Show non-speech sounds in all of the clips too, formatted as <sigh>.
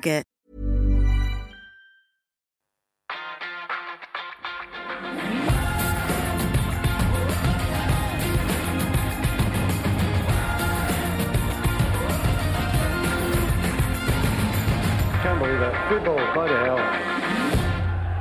Can't believe that. Good ball, bloody hell.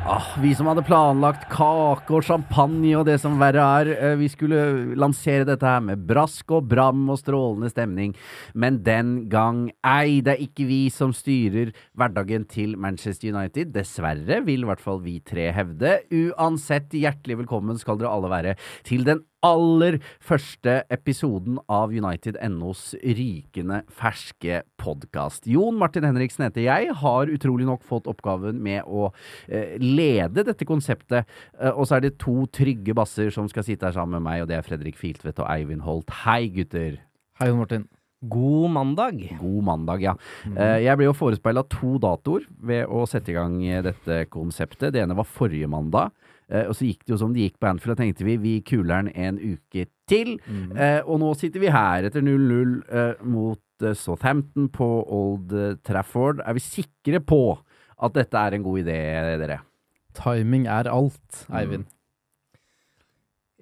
Ah, vi som hadde planlagt kake og champagne og det som verre er. eh, Vi skulle lansere dette her med brask og bram og strålende stemning. Men den gang ei, det er ikke vi som styrer hverdagen til Manchester United. Dessverre, vil i hvert fall vi tre hevde. Uansett, hjertelig velkommen skal dere alle være til den aller første episoden av United NOs rykende ferske podkast. Jon Martin Henriksen heter jeg, har utrolig nok fått oppgaven med å eh, lede dette konseptet. Eh, og så er det to trygge basser som skal sitte her sammen med meg, og det er Fredrik Filtvedt og Eivind Holt. Hei, gutter! Hei, Jon Martin. God mandag. God mandag, ja. Eh, jeg ble jo forespeila to datoer ved å sette i gang eh, dette konseptet. Det ene var forrige mandag. Eh, og så gikk det jo som det gikk på Anfield, og tenkte vi vi kuler den en uke til. Eh, og nå sitter vi her etter 0-0 eh, mot eh, Southampton på Old Trafford. Er vi sikre på at dette er en god idé, dere? Timing er alt, Eivind.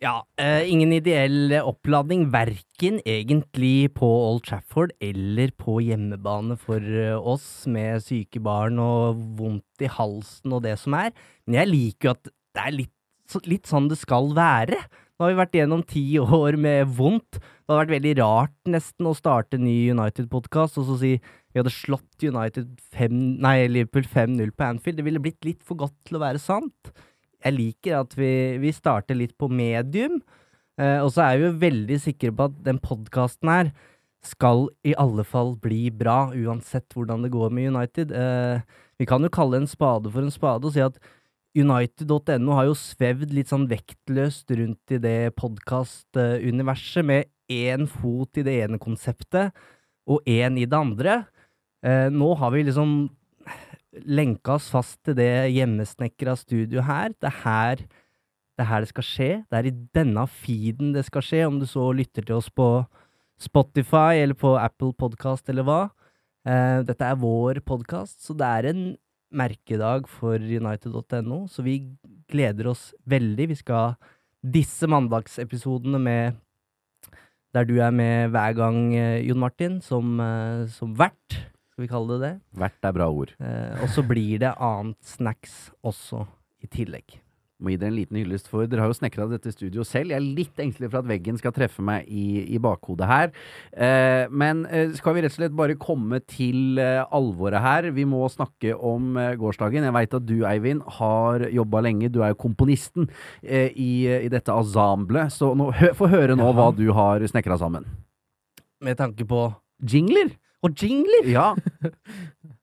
Ja, eh, ingen ideell oppladning, verken egentlig på Old Trafford eller på hjemmebane for eh, oss med syke barn og vondt i halsen og det som er. Men jeg liker jo at det er litt, litt sånn det skal være. Nå har vi vært gjennom ti <laughs> år med vondt. Det hadde vært veldig rart nesten å starte en ny United-podkast og så si vi hadde slått United 5, nei, Liverpool 5-0 på Anfield. Det ville blitt litt for godt til å være sant. Jeg liker at vi, vi starter litt på medium, eh, og så er vi jo veldig sikre på at den podkasten her skal i alle fall bli bra, uansett hvordan det går med United. Eh, vi kan jo kalle en spade for en spade og si at United.no har jo svevd litt sånn vektløst rundt i det podkastuniverset, med én fot i det ene konseptet og én i det andre. Eh, nå har vi liksom lenka oss fast til det hjemmesnekra studioet her. Det er her det er her det skal skje. Det er i denne feeden det skal skje, om du så lytter til oss på Spotify eller på Apple Podcast eller hva. Eh, dette er vår podkast, så det er en merkedag for United.no, så vi gleder oss veldig. Vi skal ha disse mandagsepisodene med der du er med hver gang, eh, Jon Martin, som, eh, som vert, skal vi kalle det det. Vert er bra ord. Eh, og så blir det annet snacks også i tillegg. Må gi dere en liten hyllest for Dere har jo snekra dette studioet selv. Jeg er litt engstelig for at veggen skal treffe meg i, i bakhodet her. Eh, men eh, skal vi rett og slett bare komme til eh, alvoret her? Vi må snakke om eh, gårsdagen. Jeg veit at du, Eivind, har jobba lenge. Du er jo komponisten eh, i, i dette ensemblet. Så nå, hø, få høre nå Ja. hva du har snekra sammen. Med tanke på Jingler! Og jingler! Ja. <laughs>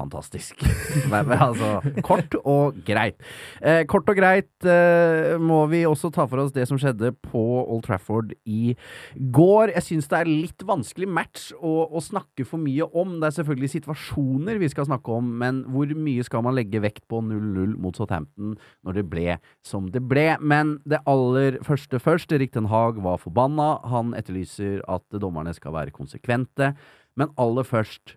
Fantastisk. <laughs> Men, altså, kort og greit. Eh, kort og greit eh, må vi også ta for oss det som skjedde på Old Trafford i går. Jeg syns det er litt vanskelig match å, å snakke for mye om. Det er selvfølgelig situasjoner vi skal snakke om, men hvor mye skal man legge vekt på 0-0 mot Southampton når det ble som det ble? Men det aller første først. Erik Den Haag var forbanna. Han etterlyser at dommerne skal være konsekvente. Men aller først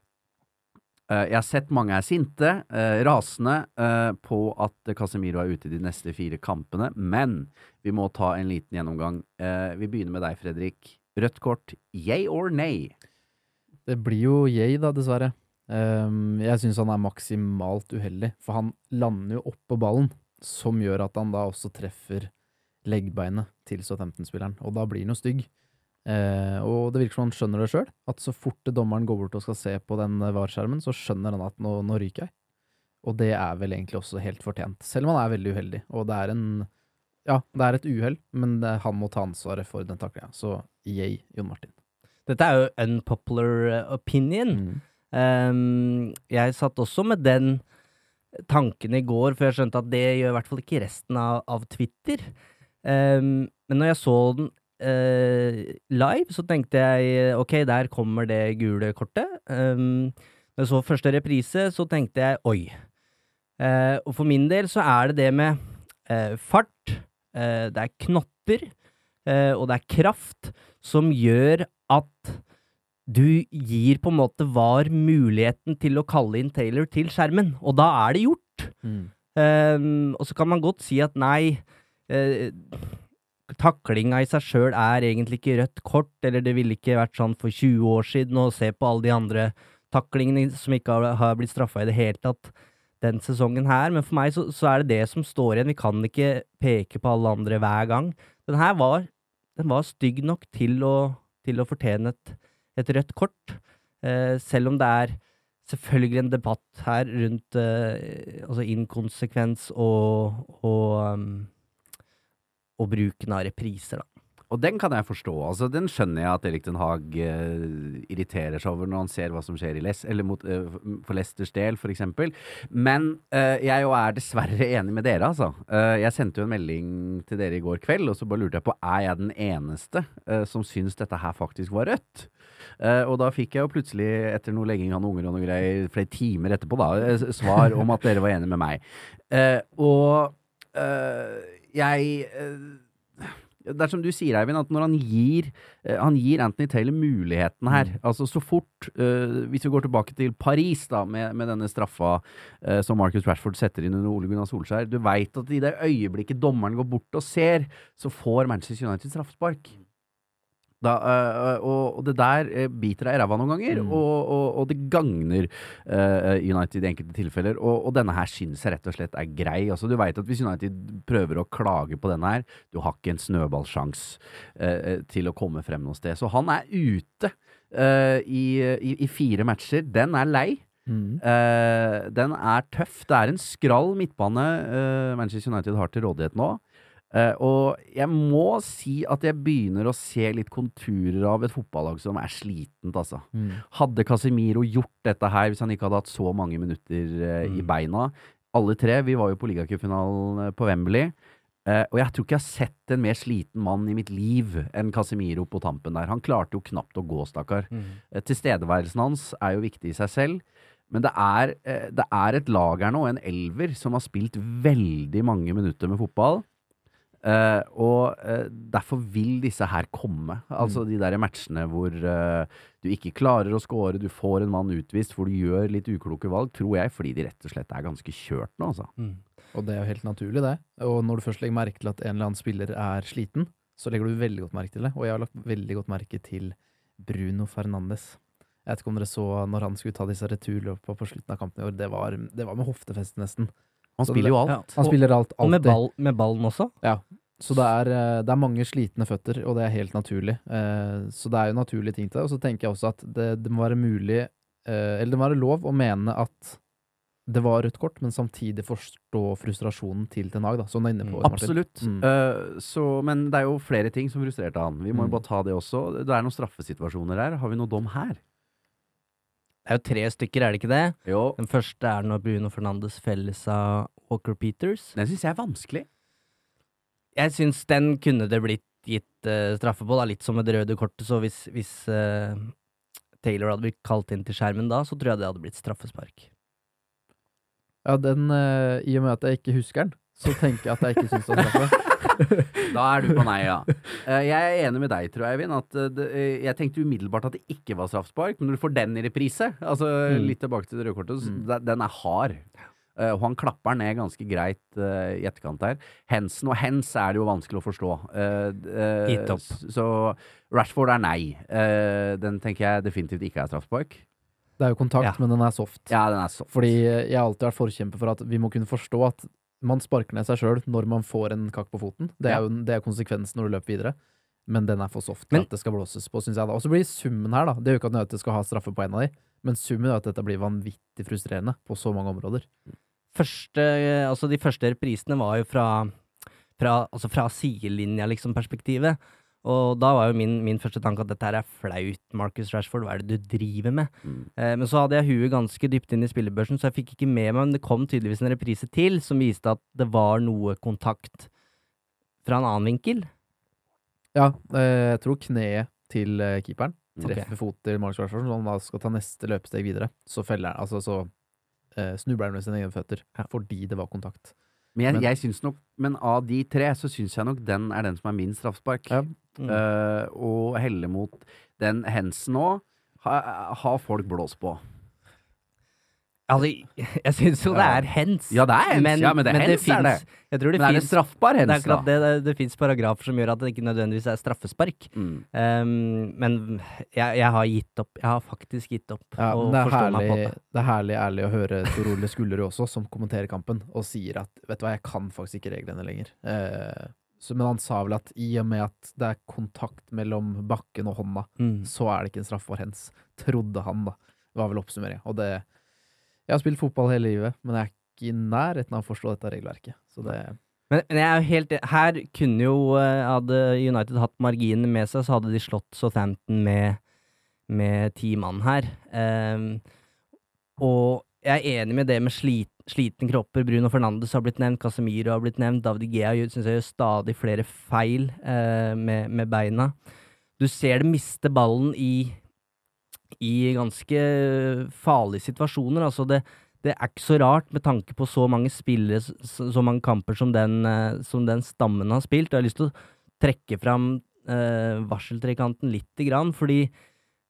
jeg har sett mange er sinte, eh, rasende eh, på at Casemiro er ute de neste fire kampene, men vi må ta en liten gjennomgang. Eh, vi begynner med deg, Fredrik. Rødt kort, yay or nay? Det blir jo Yay, da, dessverre. Ehm, jeg syns han er maksimalt uheldig, for han lander jo oppå ballen, som gjør at han da også treffer leggbeinet til Southampton-spilleren, og da blir han jo stygg. Eh, og det virker som han skjønner det sjøl, at så fort dommeren går bort og skal se på den VAR-skjermen, så skjønner han at nå, nå ryker jeg. Og det er vel egentlig også helt fortjent, selv om han er veldig uheldig. Og det er en Ja, det er et uhell, men det, han må ta ansvaret for den taklinga. Så yay, Jon Martin. Dette er jo unpopular eh, opinion. Mm. Um, jeg satt også med den tanken i går, for jeg skjønte at det gjør i hvert fall ikke resten av, av Twitter. Um, men når jeg så den eh, live, så tenkte jeg ok, der kommer det gule kortet. Um, når jeg så første reprise, så tenkte jeg oi. Uh, og for min del så er det det med uh, fart, uh, det er knotter, eh, og det er kraft, som gjør at du gir på en måte VAR muligheten til å kalle inn Taylor til skjermen, og da er det gjort. Mm. Ehm, og så kan man godt si at nei, eh, taklinga i seg sjøl er egentlig ikke rødt kort, eller det ville ikke vært sånn for 20 år siden, og se på alle de andre taklingene som ikke har blitt straffa i det hele tatt den sesongen her, men for meg så, så er det det som står igjen. Vi kan ikke peke på alle andre hver gang. Den her var, den var stygg nok til å, til å fortjene et, et rødt kort, eh, selv om det er selvfølgelig en debatt her rundt eh, altså inkonsekvens og, og, um, og bruken av repriser, da. Og den kan jeg forstå. altså Den skjønner jeg at Erik Den Haag eh, irriterer seg over når han ser hva som skjer Les, mot, eh, for Leicesters del, f.eks. Men eh, jeg jo er dessverre enig med dere, altså. Eh, jeg sendte jo en melding til dere i går kveld, og så bare lurte jeg på er jeg den eneste eh, som syns dette her faktisk var rødt. Eh, og da fikk jeg jo plutselig, etter noe legging av noen unger og noe greier, flere timer etterpå, da, svar om at dere var enige med meg. Og jeg eh, det er som du sier, Eivind, at når han gir eh, Han gir Anthony Taylor muligheten her. Altså så fort uh, Hvis vi går tilbake til Paris, da, med, med denne straffa uh, som Marcus Rashford setter inn under Ole Gunnar Solskjær. Du veit at i det øyeblikket dommeren går bort og ser, så får Manchester United straffespark. Da, øh, og, det der øh, biter deg i ræva noen ganger, Mm. og, og, og det gagner øh, United i enkelte tilfeller. Og, og denne her syns jeg rett og slett er grei. Altså, du veit at hvis United prøver å klage på denne her, du har ikke en snøballsjanse til å komme frem noe sted. Så han er ute i, i, i fire matcher. Den er lei. Mm. Uh, den er tøff. Det er en skral midtbane uh, Manchester United har til rådighet nå. Eh, og jeg må si at jeg begynner å se litt konturer av et fotballag som er slitent, altså. Mm. Hadde Casemiro gjort dette her hvis han ikke hadde hatt så mange minutter i Mm. beina? Alle tre. Vi var jo på ligacupfinalen eh, på Wembley. Uh, og jeg tror ikke jeg har sett en mer sliten mann i mitt liv enn Casemiro på tampen der. Han klarte jo knapt å gå, stakkar. Eh, Tilstedeværelsen hans er jo viktig i seg selv. Men det er, det er et lag her nå, en elver, som har spilt veldig mange minutter med fotball. Eh, og uh, derfor vil disse her komme. Altså de der matchene hvor uh, du ikke klarer å score, du får en mann utvist, hvor du gjør litt ukloke valg, tror jeg, fordi de rett og slett er ganske kjørt nå, altså. Og det er jo helt naturlig, det. Og når du først legger merke til at en eller annen spiller er sliten, så legger du veldig godt merke til det. Og jeg har lagt veldig godt merke til Bruno Fernandes. Jeg vet ikke om dere så når han skulle ta disse returløpene på slutten av kampen i år. Det var, det var med hoftefeste, nesten. Han spiller jo Ja. alt. Han Og- spiller alt, Og med, ball, med ballen også. Så det er, eh, det er mange slitne føtter, og det er helt naturlig. Eh, Så det er jo naturlige ting til det. Og så tenker jeg også at det, det må være mulig, eh, eller det må være lov å mene at det var rødt kort, men samtidig forstå frustrasjonen til Ten Hag, da, som du er inne på. Mm. Absolutt. Mm. Uh, så, men det er jo flere ting som frustrerte han. Vi må jo Mm. bare ta det også. Det er noen straffesituasjoner her. Har vi noe dom her? Det er jo tre stykker, er det ikke det? Jo. Den første er når Bruno Fernandes felles av Walker Peters. Den syns jeg er vanskelig. Jeg syns den kunne det blitt gitt uh, straffe på, da, litt som med det røde kortet. Så hvis, hvis uh, Taylor hadde blitt kalt inn til skjermen da, så tror jeg det hadde blitt straffespark. Ja, den, uh, I og med at jeg ikke husker den, så tenker jeg at jeg ikke syns det var straffe. <laughs> Da er du på nei, ja. Eh, jeg er enig med deg, tror jeg, Eivind. At eh, det, eh, jeg tenkte umiddelbart at det ikke var straffespark, men når du får den i reprise, altså Mm. litt tilbake til det røde kortet, Mm. den- er hard. Og han klapper ned ganske greit uh, i etterkant der. Hensen og hens er det jo vanskelig å forstå. Uh, uh. Så Rashford er nei. Den tenker jeg definitivt ikke er straffespark. Det er jo kontakt, Ja. men den er soft. Ja, den er soft. Fordi jeg har alltid vært forkjemper for at vi må kunne forstå at man sparker ned seg sjøl når man får en kakk på foten. Det er jo det er konsekvensen når du løper videre. Men den er for soft til at det skal blåses på, syns jeg. da. Og så blir summen her, da Det gjør ikke at Nøyte skal ha straffe på en av de, men summen er at dette blir vanvittig frustrerende på så mange områder. første, altså de første reprisene var jo fra, fra, altså fra sidelinja, liksom, perspektivet. Og da var jo min, min første tanke at dette her er flaut, Marcus Rashford, hva er det du driver med? Mm. Eh, men så hadde jeg huet ganske dypt inn i spillebørsen, så jeg fikk ikke med meg, men det kom tydeligvis en reprise til som viste at det var noe kontakt fra en annen vinkel. Ja, eh, jeg tror kneet til eh, keeperen treffer treffer fot til Marcus Rashford, så han da skal ta neste løpesteg videre. Så feller han, altså så eh, snubler han med sine egne føtter fordi det var kontakt. Men jeg, Men- jeg synes nok Men av de tre, så syns jeg nok den er den som er min straffespark. Ja. Mm. Uh, og helle mot den Hensen òg, har ha folk blåst på. Altså, <laughs> jeg syns jo det er hens. Ja, det er hens. Ja, men det men hens, er det. finnes- Jeg tror det Men er det straffbar hens, da? det. Det, det fins paragrafer som gjør at det ikke nødvendigvis er straffespark. Mm. Um, men jeg, jeg har gitt opp. Jeg har faktisk gitt opp. Ja, å men det er, forstår meg herlig, på det. det er herlig ærlig å høre Tor Ole Skullerud også, som kommenterer kampen, og sier at vet du hva, jeg kan faktisk ikke reglene lenger. Uh, så, men han sa vel at i og med at det er kontakt mellom bakken og hånda, Mm. så er det ikke en straffbar hens. Trodde han, da. Det var vel oppsummeringa. Og det Jeg har spilt fotball hele livet, men jeg er ikke i nærheten av å forstå dette regelverket. Så det Men, men jeg er jo helt Her kunne jo eh, Hadde United hatt marginene med seg, så hadde de slått Southampton med, med ti mann her. Um, og jeg er enig med det med slit, slitne kropper. Bruno Fernandes har blitt nevnt, Casemiro har blitt nevnt. David Gea syns jeg gjør stadig flere feil uh, med, med beina. Du ser det miste ballen i, i ganske farlige situasjoner. Altså det, det er ikke så rart med tanke på så mange spillere, så, så mange kamper som den, eh, som den stammen har spilt. Jeg har lyst til å trekke fram eh, varseltrekanten lite grann, fordi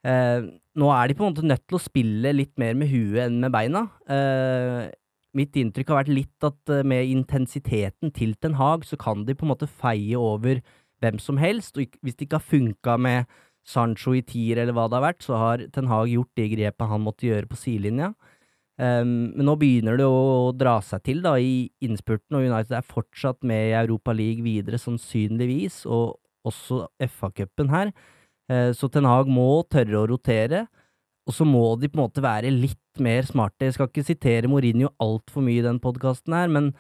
eh, nå er de på en måte nødt til å spille litt mer med huet enn med beina. Eh, mitt inntrykk har vært litt at eh, med intensiteten til Ten Hag, så kan de på en måte feie over hvem som helst, og hvis det ikke har funka med Sancho i tier eller hva det har vært, så har Ten Hag gjort de grepet han måtte gjøre på sidelinja. Um, men nå begynner det å dra seg til da i innspurten, og United er fortsatt med i Europa League videre, sannsynligvis, og også FA-cupen her. Uh, så Ten Hag må tørre å rotere, og så må de på en måte være litt mer smarte. Jeg skal ikke sitere Mourinho altfor mye i den podkasten her, men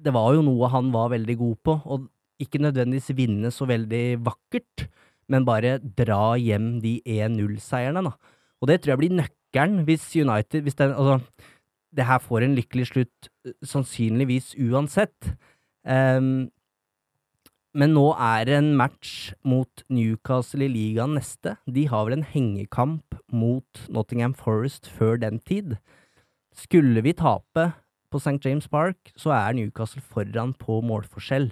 det var jo noe han var veldig god på, og ikke nødvendigvis vinne så veldig vakkert, men bare dra hjem de 1-0-seierne, da. Og det tror jeg blir nøkkelen hvis United hvis den, altså, Det her får en lykkelig slutt, eh, sannsynligvis uansett. Um, men nå er det en match mot Newcastle i ligaen neste. De har vel en hengekamp mot Nottingham Forest før den tid. Skulle vi tape på St. James Park, så er Newcastle foran på målforskjell.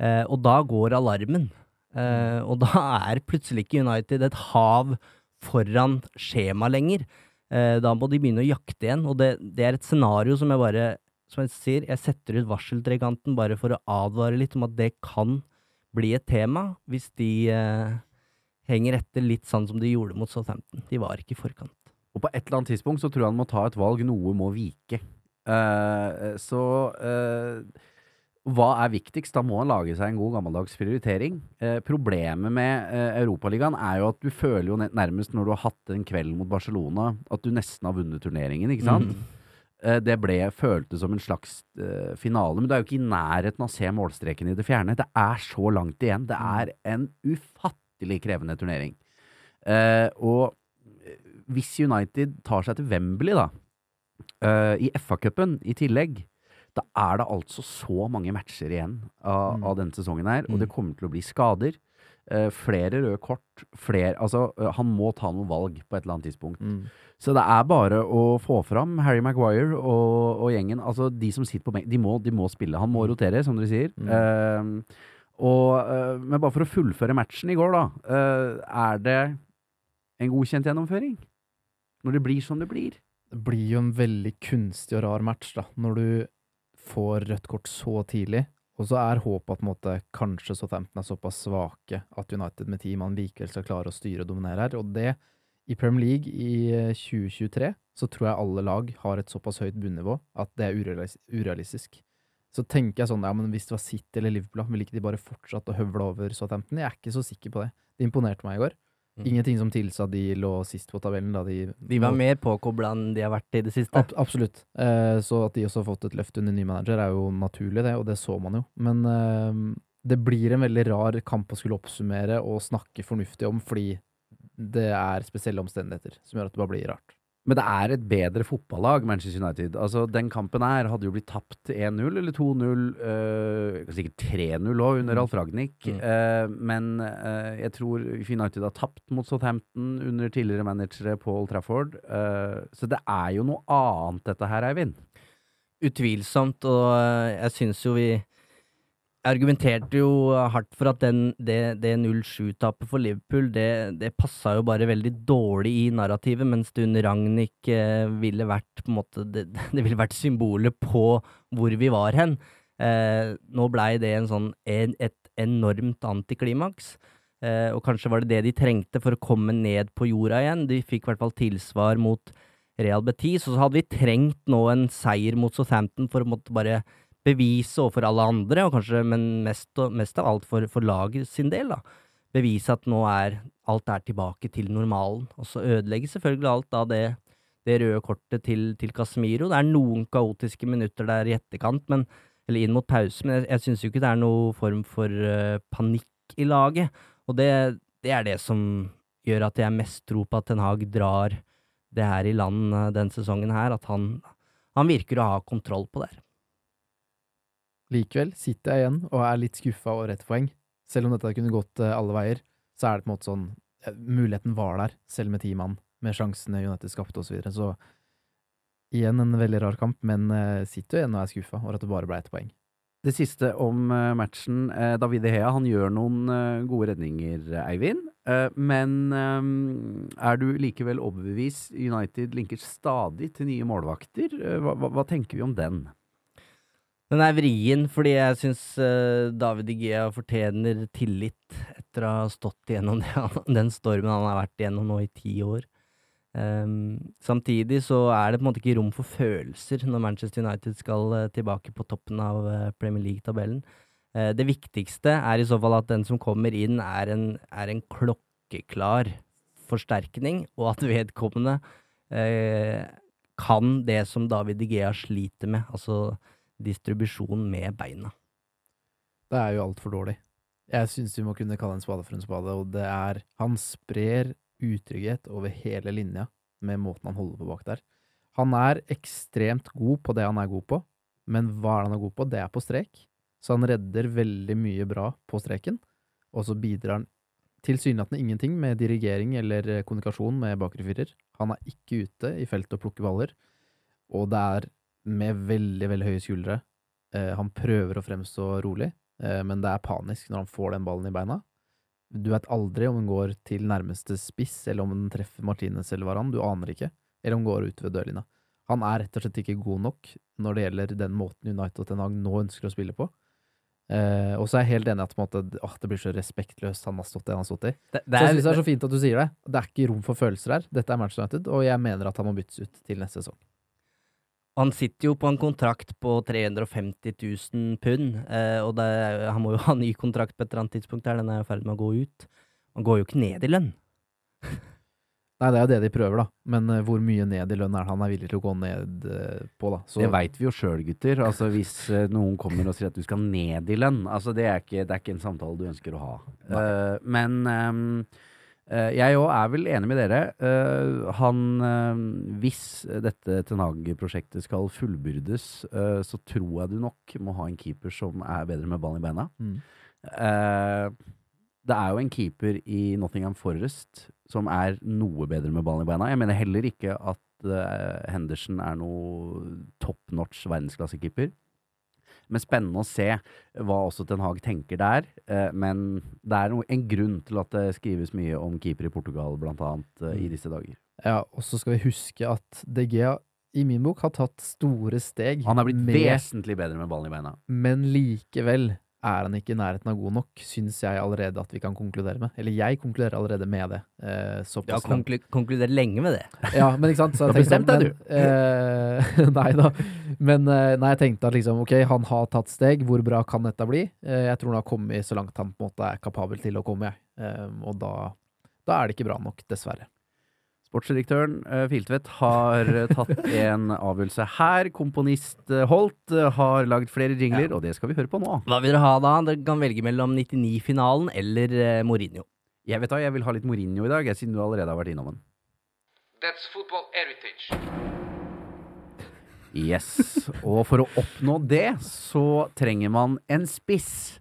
Eh, og da går alarmen. Eh, og da er plutselig ikke United et hav foran skjema lenger. Uh, da må de begynne å jakte igjen, og det, det er et scenario som jeg bare Som jeg sier, jeg setter ut varseltrekanten bare for å advare litt om at det kan bli et tema hvis de uh, henger etter litt sånn som de gjorde mot Southampton. De var ikke i forkant. Og på et eller annet tidspunkt så tror jeg han må ta et valg. Noe må vike. Så hva er viktigst? Da må han lage seg en god gammeldags prioritering. Eh, problemet med eh, Europaligaen er jo at du føler jo nærmest når du har hatt en kveld mot Barcelona, at du nesten har vunnet turneringen, ikke sant? Mhm. Eh, det ble, føltes som en slags eh, finale, men du er jo ikke i nærheten av å se målstreken i det fjerne. Det er så langt igjen. Det er en ufattelig krevende turnering. Eh, og eh, hvis United tar seg til Wembley, da, eh, i FA-cupen i tillegg, da er det altså så mange matcher igjen av, Mm. av denne sesongen her, og Mm. det kommer til å bli skader. Uh, flere røde kort. Flere, altså, uh, han må ta noen valg på et eller annet tidspunkt. mm. Så det er bare å få fram Harry Maguire og, og gjengen. Altså, de som sitter på benken, de, de må spille. Han må rotere, som dere sier. Mm. Uh, og, men bare for å fullføre matchen i går, da. er det en godkjent gjennomføring? Når det blir som det blir? det blir jo en veldig kunstig og rar match, da, når du får rødt kort så tidlig. Og så er håpet at måte, kanskje Southampton er såpass svake at United med ti mann likevel skal klare å styre og dominere her. Og det, i Premier League i eh, 2023, så tror jeg alle lag har et såpass høyt bunnivå at det er urealis urealistisk. Så tenker jeg sånn, ja, men hvis det var City eller Liverpool, ville ikke de bare fortsatt å høvle over Southampton? Jeg er ikke så sikker på det. Det imponerte meg i går. Mm. Ingenting som tilsa de lå sist på tabellen. da de De var mer påkobla enn de har vært i det siste. Ab absolutt. Eh, så at de også har fått et løft under ny manager, er jo naturlig, det, og det så man jo. Men eh, det blir en veldig rar kamp å skulle oppsummere og snakke fornuftig om, fordi det er spesielle omstendigheter som gjør at det bare blir rart. Men det er et bedre fotballag, Manchester United. Altså, Den kampen her hadde jo blitt tapt 1-0 eller 2-0, øh, sikkert 3-0 òg, under Alf Ragnhild. Mm. Uh, men uh, jeg tror United har tapt mot Southampton under tidligere managere Paul Trafford. Uh, så det er jo noe annet, dette her, Eivind. Utvilsomt, og jeg syns jo vi argumenterte jo hardt for at den, det, det 0-7-tapet for Liverpool, det, det passa jo bare veldig dårlig i narrativet, mens det under Ragnhild eh, ville vært på en måte det, det ville vært symbolet på hvor vi var hen. Eh, nå blei det en sånn en, et enormt antiklimaks. Eh, og kanskje var det det de trengte for å komme ned på jorda igjen. De fikk i hvert fall tilsvar mot Real Betis, og så hadde vi trengt nå en seier mot Southampton for å måtte bare bevise overfor alle andre, og kanskje, men mest, mest av alt for, for laget sin del, da. Bevise at nå er alt er tilbake til normalen. Og så ødelegger selvfølgelig alt da det, det røde kortet til, til Casemiro. Det er noen kaotiske minutter der i etterkant, men, eller inn mot pause, men jeg, jeg syns jo ikke det er noen form for uh, panikk i laget. Og det, det er det som gjør at jeg mest tror på at Ten Hag drar det her i land uh, den sesongen her, at han, han virker å ha kontroll på det her. Likevel sitter jeg igjen og er litt skuffa over ett poeng. Selv om dette kunne gått eh, alle veier, så er det på en måte sånn Muligheten var der, selv med ti mann, med sjansene United skapte osv. Så, videre. så igjen en veldig rar kamp, men eh, sitter igjen og er skuffa over at det bare ble ett poeng. Det siste om eh, matchen. David Hea han gjør noen gode redninger, Eivind. Men er du likevel overbevist? United linker stadig til nye målvakter. Hva, hva, hva tenker vi om den? Den er vrien, fordi jeg syns uh, David Igea fortjener tillit etter å ha stått igjennom <laughs> den stormen han har vært igjennom nå i ti år. Um, samtidig så er det på en måte ikke rom for følelser når Manchester United skal eh, tilbake på toppen av eh, Premier League-tabellen. Eh, det viktigste er i så fall at den som kommer inn, er en, er en klokkeklar forsterkning, og at vedkommende eh, kan det som David Igea sliter med, altså distribusjon med beina. Det er jo altfor dårlig. Jeg syns vi må kunne kalle en spade for en spade, og det er Han sprer utrygghet over hele linja med måten han holder på bak der. Han er ekstremt god på det han er god på, men hva er det han er god på? Det er på strek. Så han redder veldig mye bra på streken, og så bidrar han tilsynelatende ingenting med dirigering eller kommunikasjon med bakre firer. Han er ikke ute i feltet og plukker baller, og det er med veldig, veldig høye skuldre. Eh, han prøver å fremstå rolig, eh, men det er panisk når han får den ballen i beina. Du vet aldri om den går til nærmeste spiss, eller om den treffer Martinez eller Varan. Du aner ikke. Eller om den går ut ved dørlinja. Han er rett og slett ikke god nok når det gjelder den måten United og Ten Hag nå ønsker å spille på. Eh, og så er jeg helt enig i at måte, å, det blir så respektløst han har stått det han har stått i. Det, Så jeg synes det er så fint at du sier det. Det er ikke rom for følelser her. Dette er Manchester United, og jeg mener at han må byttes ut til neste sesong. Han sitter jo på en kontrakt på 350 000 pund, eh, og det, han må jo ha ny kontrakt på et eller annet tidspunkt her, den er i ferd med å gå ut. Han går jo ikke ned i lønn. <laughs> Nei, det er jo det de prøver, da. Men uh, hvor mye ned i lønn er det han er villig til å gå ned uh, på, da? Så Det veit vi jo sjøl, gutter. Altså Hvis uh, noen kommer og sier at du skal ned i lønn, altså det er ikke, det er ikke en samtale du ønsker å ha. Eh, men eh, jeg òg er vel enig med dere. Eh, han ehm, Hvis dette Ten Hag-prosjektet skal fullbyrdes, eh, så tror jeg du nok må ha en keeper som er bedre med ballen i beina. Mm. Eh, det er jo en keeper i Nottingham Forest som er noe bedre med ballen i beina. Jeg mener heller ikke at eh, Henderson er noe top notch verdensklassekeeper. Men spennende å se hva også Ten Hag tenker der. Eh, men det er en grunn til at det skrives mye om keeper i Portugal, blant annet, eh, i disse dager. Ja, og så skal vi huske at De Gea i min bok har tatt store steg, Han er blitt med, vesentlig bedre med ballen i beina. men likevel er han ikke i nærheten av god nok, syns jeg allerede at vi kan konkludere med. Eller jeg konkluderer allerede med det. Eh, Ja, konklu konkludert lenge med det. Ja, men ikke sant? Så Du <laughs> jeg tenkte bestemt deg, du. men, eh, <laughs> nei da. Men eh, nei, jeg tenkte at liksom, ok, han har tatt steg. Hvor bra kan dette bli? Eh, jeg tror han har kommet så langt han på en måte er kapabel til å komme, jeg. Eh, og da, da er det ikke bra nok, dessverre. Sportsdirektøren eh, Filtvedt har eh, tatt en avgjørelse her. Komponist eh, Holt har lagd flere jingler, og det skal vi høre på nå. Hva vil dere ha da? Dere kan velge mellom 99-finalen eller Mourinho. Jeg vet da, jeg vil ha litt Mourinho i dag, jeg, siden du allerede har vært innom den. That's football heritage. Yes. Og for å oppnå det, så trenger man en spiss.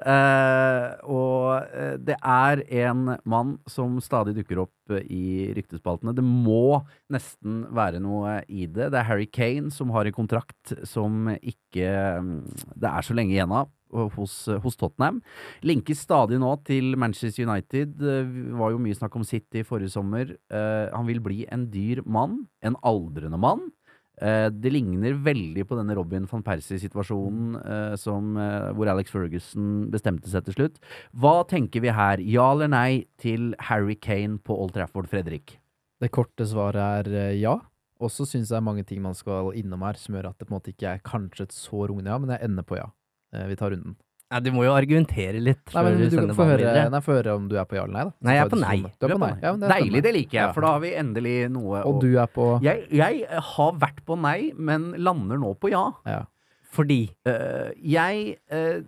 Eh, og eh, det er en mann som stadig dukker opp eh, i ryktespaltene. Det må nesten være noe i det. Det er Harry Kane som har en kontrakt som ikke mm, det er så lenge igjen av. Hos, hos Tottenham. Linkes stadig nå til Manchester United. Det var jo mye snakk om City forrige sommer. Han vil bli en dyr mann. En aldrende mann. Eh, det ligner veldig på denne Robin van Persie-situasjonen eh, eh, hvor Alex Ferguson bestemte seg til slutt. Hva tenker vi her? Ja eller nei til Harry Kane på Old Trafford, Fredrik? Det korte svaret er ja. Og så syns jeg det er mange ting man skal innom her som gjør at det på en måte ikke er kanskje et så rungende ja, men jeg ender på ja. Vi tar runden. Ja, du må jo argumentere litt. Nei, men du, du kan høre, nei, få høre om du er på ja eller nei, da. Nei, jeg er på nei. Du er på nei. Ja, det er Deilig, det liker jeg, for da har vi endelig noe Og å- du er på jeg, jeg har vært på nei, men lander nå på ja. ja. Fordi uh, jeg uh,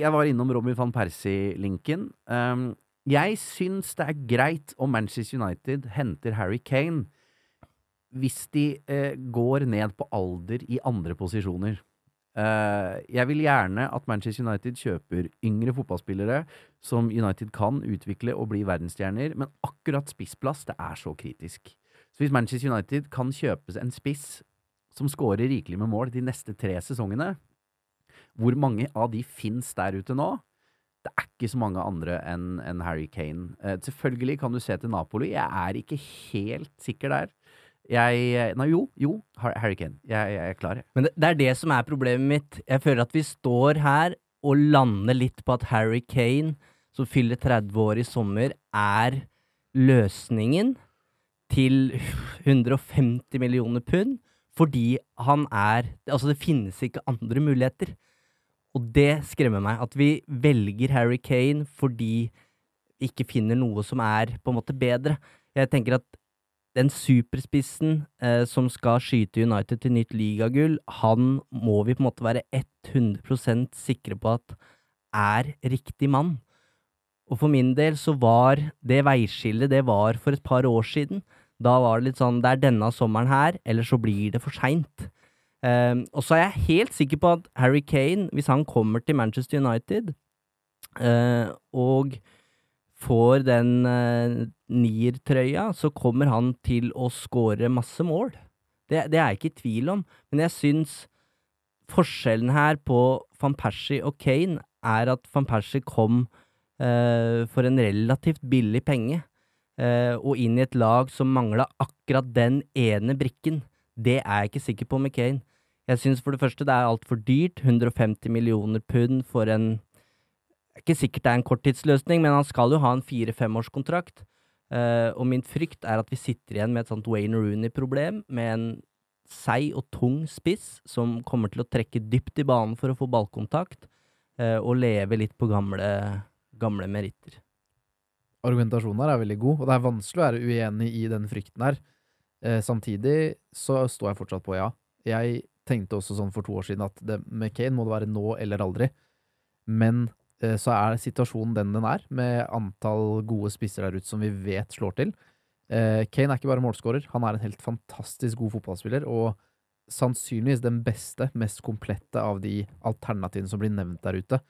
Jeg var innom Robin van Persie-linken. Um, jeg syns det er greit om Manchester United henter Harry Kane hvis de uh, går ned på alder i andre posisjoner. Eh, jeg vil gjerne at Manchester United kjøper yngre fotballspillere som United kan utvikle og bli verdensstjerner, men akkurat spissplass, det er så kritisk. Så hvis Manchester United kan kjøpe en spiss som scorer rikelig med mål de neste tre sesongene, hvor mange av de fins der ute nå? Det er ikke så mange andre enn Harry Kane. Eh, selvfølgelig kan du se til Napoli. Jeg er ikke helt sikker der. Jeg Nei, jo, jo, Harry Kane. Jeg, jeg er klar. Men det, det er det som er problemet mitt. Jeg føler at vi står her og lander litt på at Harry Kane, som fyller 30 år i sommer, er løsningen til 150 millioner pund, fordi han er Altså, det finnes ikke andre muligheter. Og det skremmer meg. At vi velger Harry Kane fordi vi ikke finner noe som er på en måte bedre. Jeg tenker at den superspissen eh, som skal skyte United til nytt ligagull, han må vi på en måte være 100% sikre på at er riktig mann. Og for min del så var det veiskillet, det var for et par år siden. Da var det litt sånn, det er denne sommeren her, eller så blir det for seint. Eh, og så er jeg helt sikker på at Harry Kane, hvis han kommer til Manchester United, eh, og får den nier trøya, så kommer han til å score masse mål. Det, det er jeg ikke i tvil om, men jeg syns forskjellen her på van Persie og Kane er at van Persie kom uh, for en relativt billig penge, eh, og inn i et lag som mangla akkurat den ene brikken. Det er jeg ikke sikker på med Kane. Jeg syns for det første det er altfor dyrt, 150 millioner pund for en er ikke sikkert det er en korttidsløsning, men han skal jo ha en fire-femårskontrakt. Uh, og min frykt er at vi sitter igjen med et sånt Wayne Rooney-problem, med en seig og tung spiss som kommer til å trekke dypt i banen for å få ballkontakt, uh, og leve litt på gamle, gamle meritter. Argumentasjonen her er veldig god, og det er vanskelig å være uenig i den frykten her. Uh, samtidig så står jeg fortsatt på ja. Jeg tenkte også sånn for to år siden at det, med Kane må det være nå eller aldri. Men så er situasjonen den den er, med antall gode spisser der ute som vi vet slår til. Eh, Kane er ikke bare målskårer, han er en helt fantastisk god fotballspiller, og sannsynligvis den beste, mest komplette av de alternativene som blir nevnt der ute.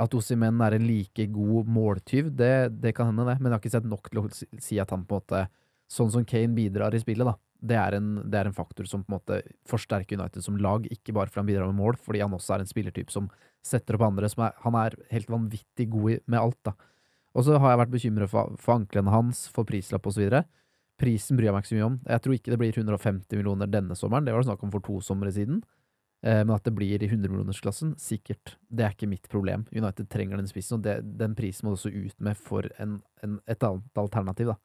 At Osimhen er en like god måltyv, det, det kan hende, det. Men jeg har ikke sett nok til å si at han på en måte Sånn som Kane bidrar i spillet, da. Det er, en, det er en faktor som på en måte forsterker United som lag, ikke bare fordi han bidrar med mål, fordi han også er en spillertype som setter opp andre. Som er, han er helt vanvittig god med alt, da. Og så har jeg vært bekymret for, for anklene hans, for prislapp osv. Prisen bryr jeg meg ikke så mye om. Jeg tror ikke det blir 150 millioner denne sommeren, det var det snakk om for to somre siden. Eh, men at det blir i 100-millionersklassen, sikkert. Det er ikke mitt problem. United trenger den spissen, og det, den prisen må du også ut med for en, en, et annet alternativ, da.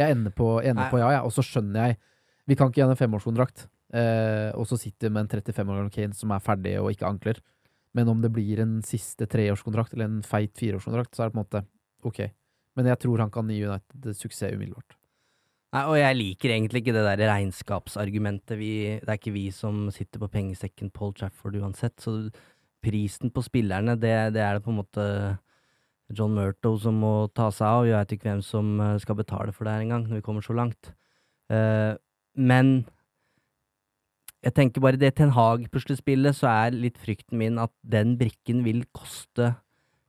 Jeg ender på, jeg ender på ja, ja, og så skjønner jeg Vi kan ikke gi han en femårskontrakt, eh, og så sitter vi med en 35 år Kane som er ferdig og ikke ankler. Men om det blir en siste treårskontrakt eller en feit fireårskontrakt, så er det på en måte ok. Men jeg tror han kan gi United suksess umiddelbart. Nei, og jeg liker egentlig ikke det der regnskapsargumentet. Vi, det er ikke vi som sitter på pengesekken Paul Trafford uansett, så prisen på spillerne, det, det er det på en måte John Murto som må ta seg av. Jeg vet ikke hvem som eh, skal betale for det her engang, når vi kommer så langt. Eh, men jeg tenker bare det Ten Hag-puslespillet, så er litt frykten min at den brikken vil koste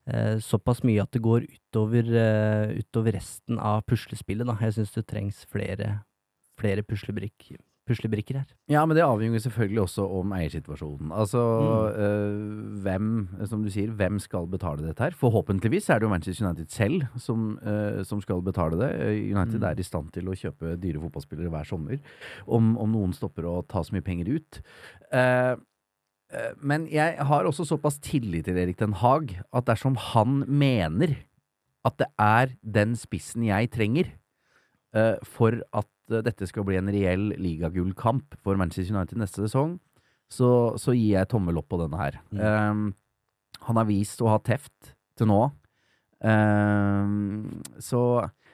eh, såpass mye at det går utover, eh, utover resten av puslespillet. Da. Jeg syns det trengs flere, flere puslebrik, puslebrikker her. Ja, men det avhenger selvfølgelig også om eiersituasjonen. Altså, øh, hvem, som du sier, hvem skal betale dette her? Forhåpentligvis er det jo Manchester United selv som, øh, som skal betale det. Eh, United Mm. er i stand til å kjøpe dyre fotballspillere hver sommer, om, om noen stopper å ta så mye penger ut. Uh, eh, men jeg har også såpass tillit til Erik Den Haag at dersom han mener at det er den spissen jeg trenger eh, for at dette skal bli en reell ligagullkamp for Manchester United neste sesong, så, så gir jeg tommel opp på denne her. Um, han har vist å ha teft til nå. Um, så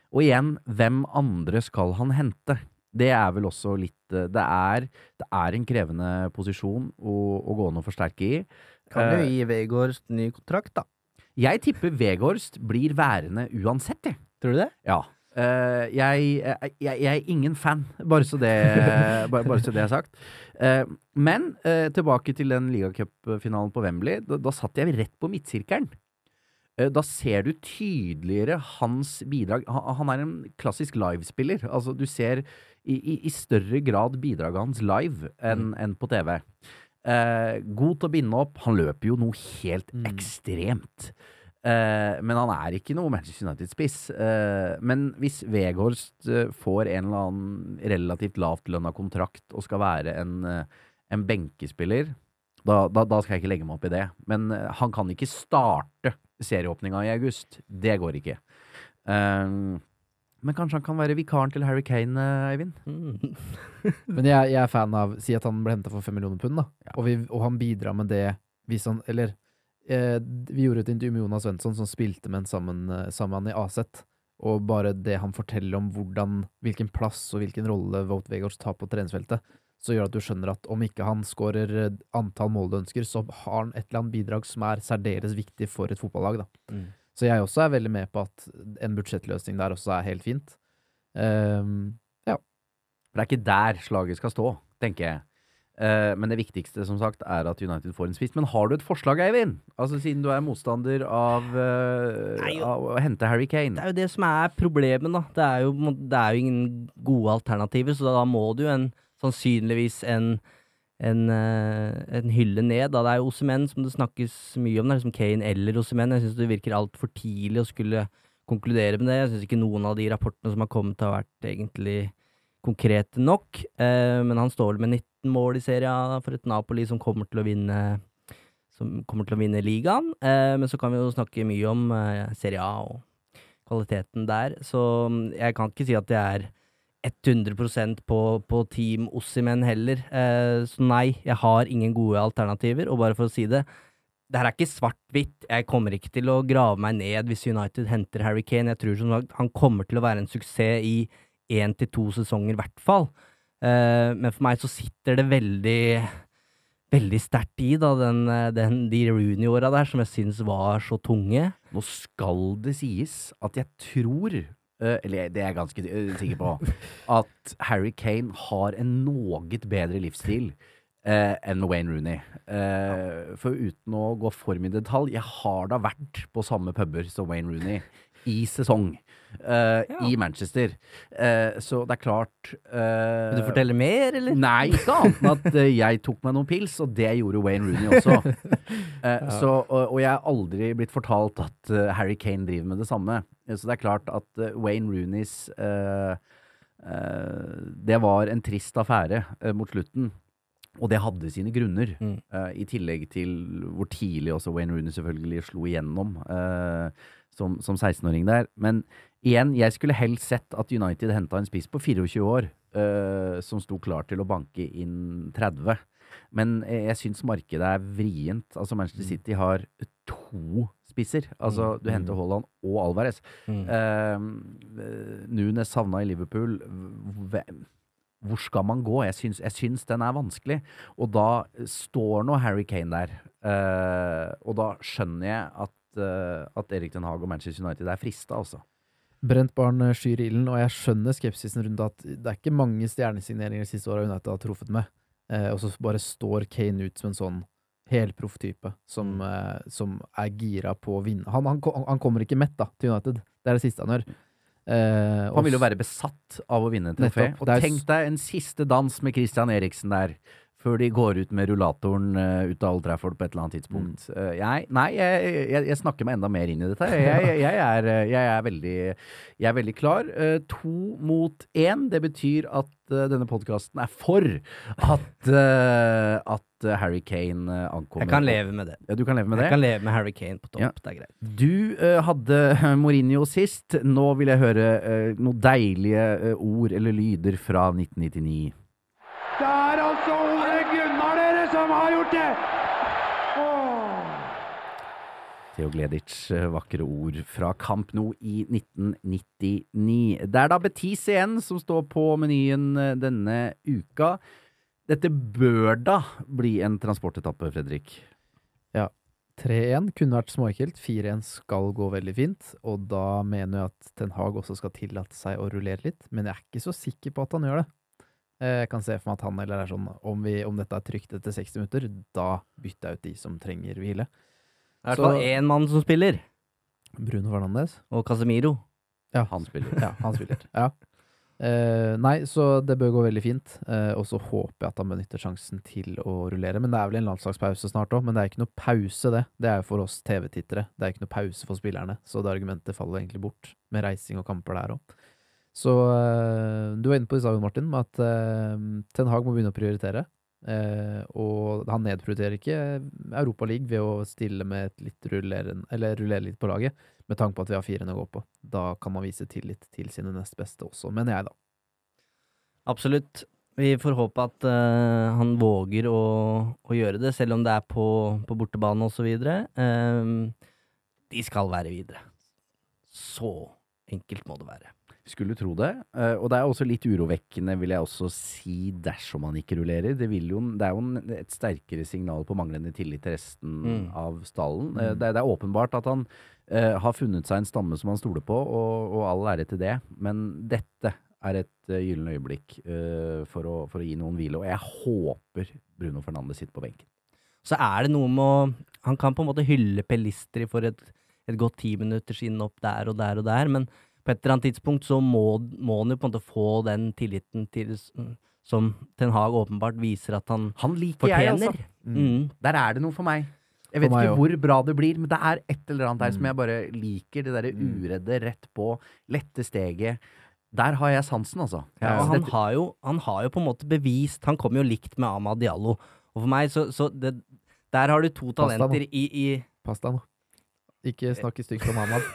Og igjen, hvem andre skal han hente? Det er vel også litt eh, Det er, det er en krevende posisjon å, å gå an og forsterke i. Kan jo Eh, gi Vegårst ny kontrakt, da. Jeg tipper Vegårst blir værende uansett, jeg. Tror du det? Ja. Eh, jeg, jeg, jeg er ingen fan, bare så det, <laughs> bare, bare så det er sagt. Eh, men eh, tilbake til den ligacupfinalen på Wembley. Da, da satt jeg rett på midtsirkelen. Eh, da ser du tydeligere hans bidrag. Han, er en klassisk livespiller. Altså, du ser i, i, i større grad bidraget hans live enn enn på TV. Eh, god til å binde opp. Han løper jo noe helt Mm. ekstremt. Eh, men han er ikke noe Manchester United-spiss. Uh, men hvis Weghorst uh, får en eller annen relativt lavtlønna kontrakt og skal være en, en benkespiller, da, da, da skal jeg ikke legge meg opp i det. Men han kan ikke starte serieåpninga i august. Det går ikke. Men kanskje han kan være vikaren til Harry Kane, Eivind? Mm. <laughs> Men jeg, jeg er fan av Si at han ble henta for fem millioner pund, da. Ja. Og, vi, og han bidrar med det hvis han Eller vi gjorde et intervju med Jonas Svensson, som spilte med en sammen, eh, sammen i Aset. Og bare det han forteller om hvordan, hvilken plass og hvilken rolle Vote Vegårs tar på treningsfeltet, så gjør at du skjønner at om ikke han skårer eh, antall mål du ønsker, så har han et eller annet bidrag som er særdeles viktig for et fotballag. Mm. Så jeg også er veldig med på at en budsjettløsning der også er helt fint. Ja For det er ikke der slaget skal stå, tenker jeg. Eh, men det viktigste, som sagt, er at United får en spiss. Men har du et forslag, Eivind? Altså Siden du er motstander av, uh, Nei, av å hente Harry Kane. Det er jo det som er problemet, da. Det er jo, det er jo ingen gode alternativer, så da må du en, sannsynligvis en, en, eh, en hylle ned. Da. Det er jo Osemen som det snakkes mye om. Det er liksom Kane eller Osemen. Jeg syns det virker altfor tidlig å skulle konkludere med det. Jeg syns ikke noen av de rapportene som har kommet, har vært egentlig konkrete nok. Eh, men han står vel med 19 mål i serien for et Napoli som kommer til å vinne som kommer til å vinne ligaen. Eh, men så kan vi jo snakke mye om eh, Serie A og kvaliteten der. Så mm, jeg kan ikke si at jeg er 100% på, på Team Ossimen heller. Så nei, jeg har ingen gode alternativer. Og bare for å si det, det her er ikke svart-hvitt. Jeg kommer ikke til å grave meg ned hvis United henter Harry Kane. Jeg tror som sagt han kommer til å være en suksess i én til to sesonger, i hvert fall. Eh, men for meg så sitter det veldig Veldig sterkt i, da, den, eh, den, de Rooney-åra der, som jeg syns var så tunge. Nå skal det sies at jeg tror eh, eller det er jeg ganske sikker på, <laughs> at Harry Kane har en noe bedre livsstil eh, enn Wayne Rooney. Eh, for uten å gå for mye detalj, jeg har da vært på samme puber som Wayne Rooney i sesong eh, Ja. i Manchester. Uh, så det er klart uh, Vil du fortelle mer, eller? Nei, ikke annet enn at jeg tok meg noen pils, og det gjorde Wayne Rooney også. <laughs> Ja. så, og, og jeg har aldri blitt fortalt at Harry Kane driver med det samme. Så det er klart at Wayne Rooneys eh, eh, det var en trist affære mot slutten. Og det hadde sine grunner, Mm. uh, i tillegg til hvor tidlig også Wayne Rooney selvfølgelig slo igjennom uh, som, som 16-åring der. Men igjen, jeg skulle helst sett at United henta en spiss på 24 år uh, som sto klar til å banke inn 30. Men jeg, jeg syns markedet er vrient. Altså Manchester City har to spisser. Altså du henter Haaland og Alvarez. Mm. Uh, Nunes savna i Liverpool. Hvem? Hvor skal man gå? Jeg syns, jeg syns den er vanskelig. Og da står nå Harry Kane der. Uh, og da skjønner jeg at, uh, at Erik Den Haag og Manchester United er frista, altså. Brent barn eh, skyr ilden, og jeg skjønner skepsisen rundt at det er ikke mange stjernesigneringer de siste åra United har truffet med. Eh, og så bare står Kane ut som en sånn helproff type som, eh, som er gira på å vinne. Han, han, han kommer ikke mett da, til United. Det er det siste han gjør. Eh, Han vil jo være besatt av å vinne trofé. Og tenk deg en siste dans med Christian Eriksen der. Før de går ut med rullatoren uh, ut av Old Trafford på et eller annet tidspunkt. Eh, jeg, nei, jeg, jeg, jeg snakker meg enda mer inn i dette. Jeg, jeg, er, eh, jeg, er, veldig, jeg er veldig klar. Uh, to mot én. Det betyr at denne podkasten er for at, at Harry Kane ankommer. Jeg kan leve med det. Ja, du kan leve med det? Jeg kan leve med Harry Kane på topp. Ja. Det er greit. Du hadde <laughs> Mourinho sist. Nå vil jeg høre uh, noen deilige ord eller lyder fra 1999. Det er altså Ole Gunnar dere Åh. Theo Gleditsch, eh, vakre ord fra Kamp Nou i 1999. Det er da Betis igjen som står på menyen eh, denne uka. Dette bør da bli en transportetappe, Fredrik. Ja. 3-1 kunne vært småekkelt, 4-1 skal gå veldig fint, og da mener jeg at Ten Hag også skal tillate seg å rullere litt, men jeg er ikke så sikker på at han gjør det. Eh, Jeg kan se for meg at han eller er sånn, om, vi, om dette er trygt etter 60 minutter, da bytter jeg ut de som trenger hvile. Det er i hvert fall én mann som spiller, Bruno Fernandes. og Casemiro. Ja, Han spiller. ja, han spiller. Ja. Uh, nei, så det bør gå veldig fint. Uh, og så håper jeg at han benytter sjansen til å rullere. Men det er vel en landslagspause snart òg. Men det er ikke noe pause, det. Det er jo for oss TV-tittere. Det er ikke noe pause for spillerne. Så det argumentet faller egentlig bort, med reising og kamper der òg. Så eh, du var inne på det i stad, Martin, med at eh, Ten Hag må begynne å prioritere. Eh, og han nedprioriterer ikke Europaligaen ved å stille med et litt rulleren, eller rullere litt på laget, med tanke på at vi har firene å gå på. Da kan man vise tillit til sine nest beste også, mener jeg, da. Absolutt. Vi får håpe at uh, han våger å, å gjøre det, selv om det er på, på bortebane osv. Uh, de skal være videre. Så enkelt må det være. Skulle tro det. Eh, og det er også litt urovekkende, vil jeg også si, dersom han ikke rullerer. Det, jo, det er jo et sterkere signal på manglende tillit til resten Mm. av stallen. Mm. det, det er åpenbart at han uh, har funnet seg en stamme som han stoler på, og, og all ære til det. Men dette er et uh, gyllent øyeblikk uh, for, å, for å gi noen hvile. Og jeg håper Bruno Fernandes sitter på benken. Så er det noe med å Han kan på en måte hylle Pelistri for et, et godt ti minutters innhopp der og der og der, men på et eller annet tidspunkt så må, må han jo på en måte få den tilliten til som Ten Hag åpenbart viser at han Han liker jeg, altså. Mm. Der er det noe for meg. Jeg vet ikke også. hvor bra det blir, men det er et eller annet der som Mm. jeg bare liker. Det derre Mm. uredde, rett på, lette steget. Der har jeg sansen, altså. Ja, ja. han har, jo, han har jo på en måte bevist Han kom jo likt med Ama Diallo. Og for meg, så, så det, Der har du to talenter Pasta, i, i Pasta nå. Ikke snakke stygt om Hamad.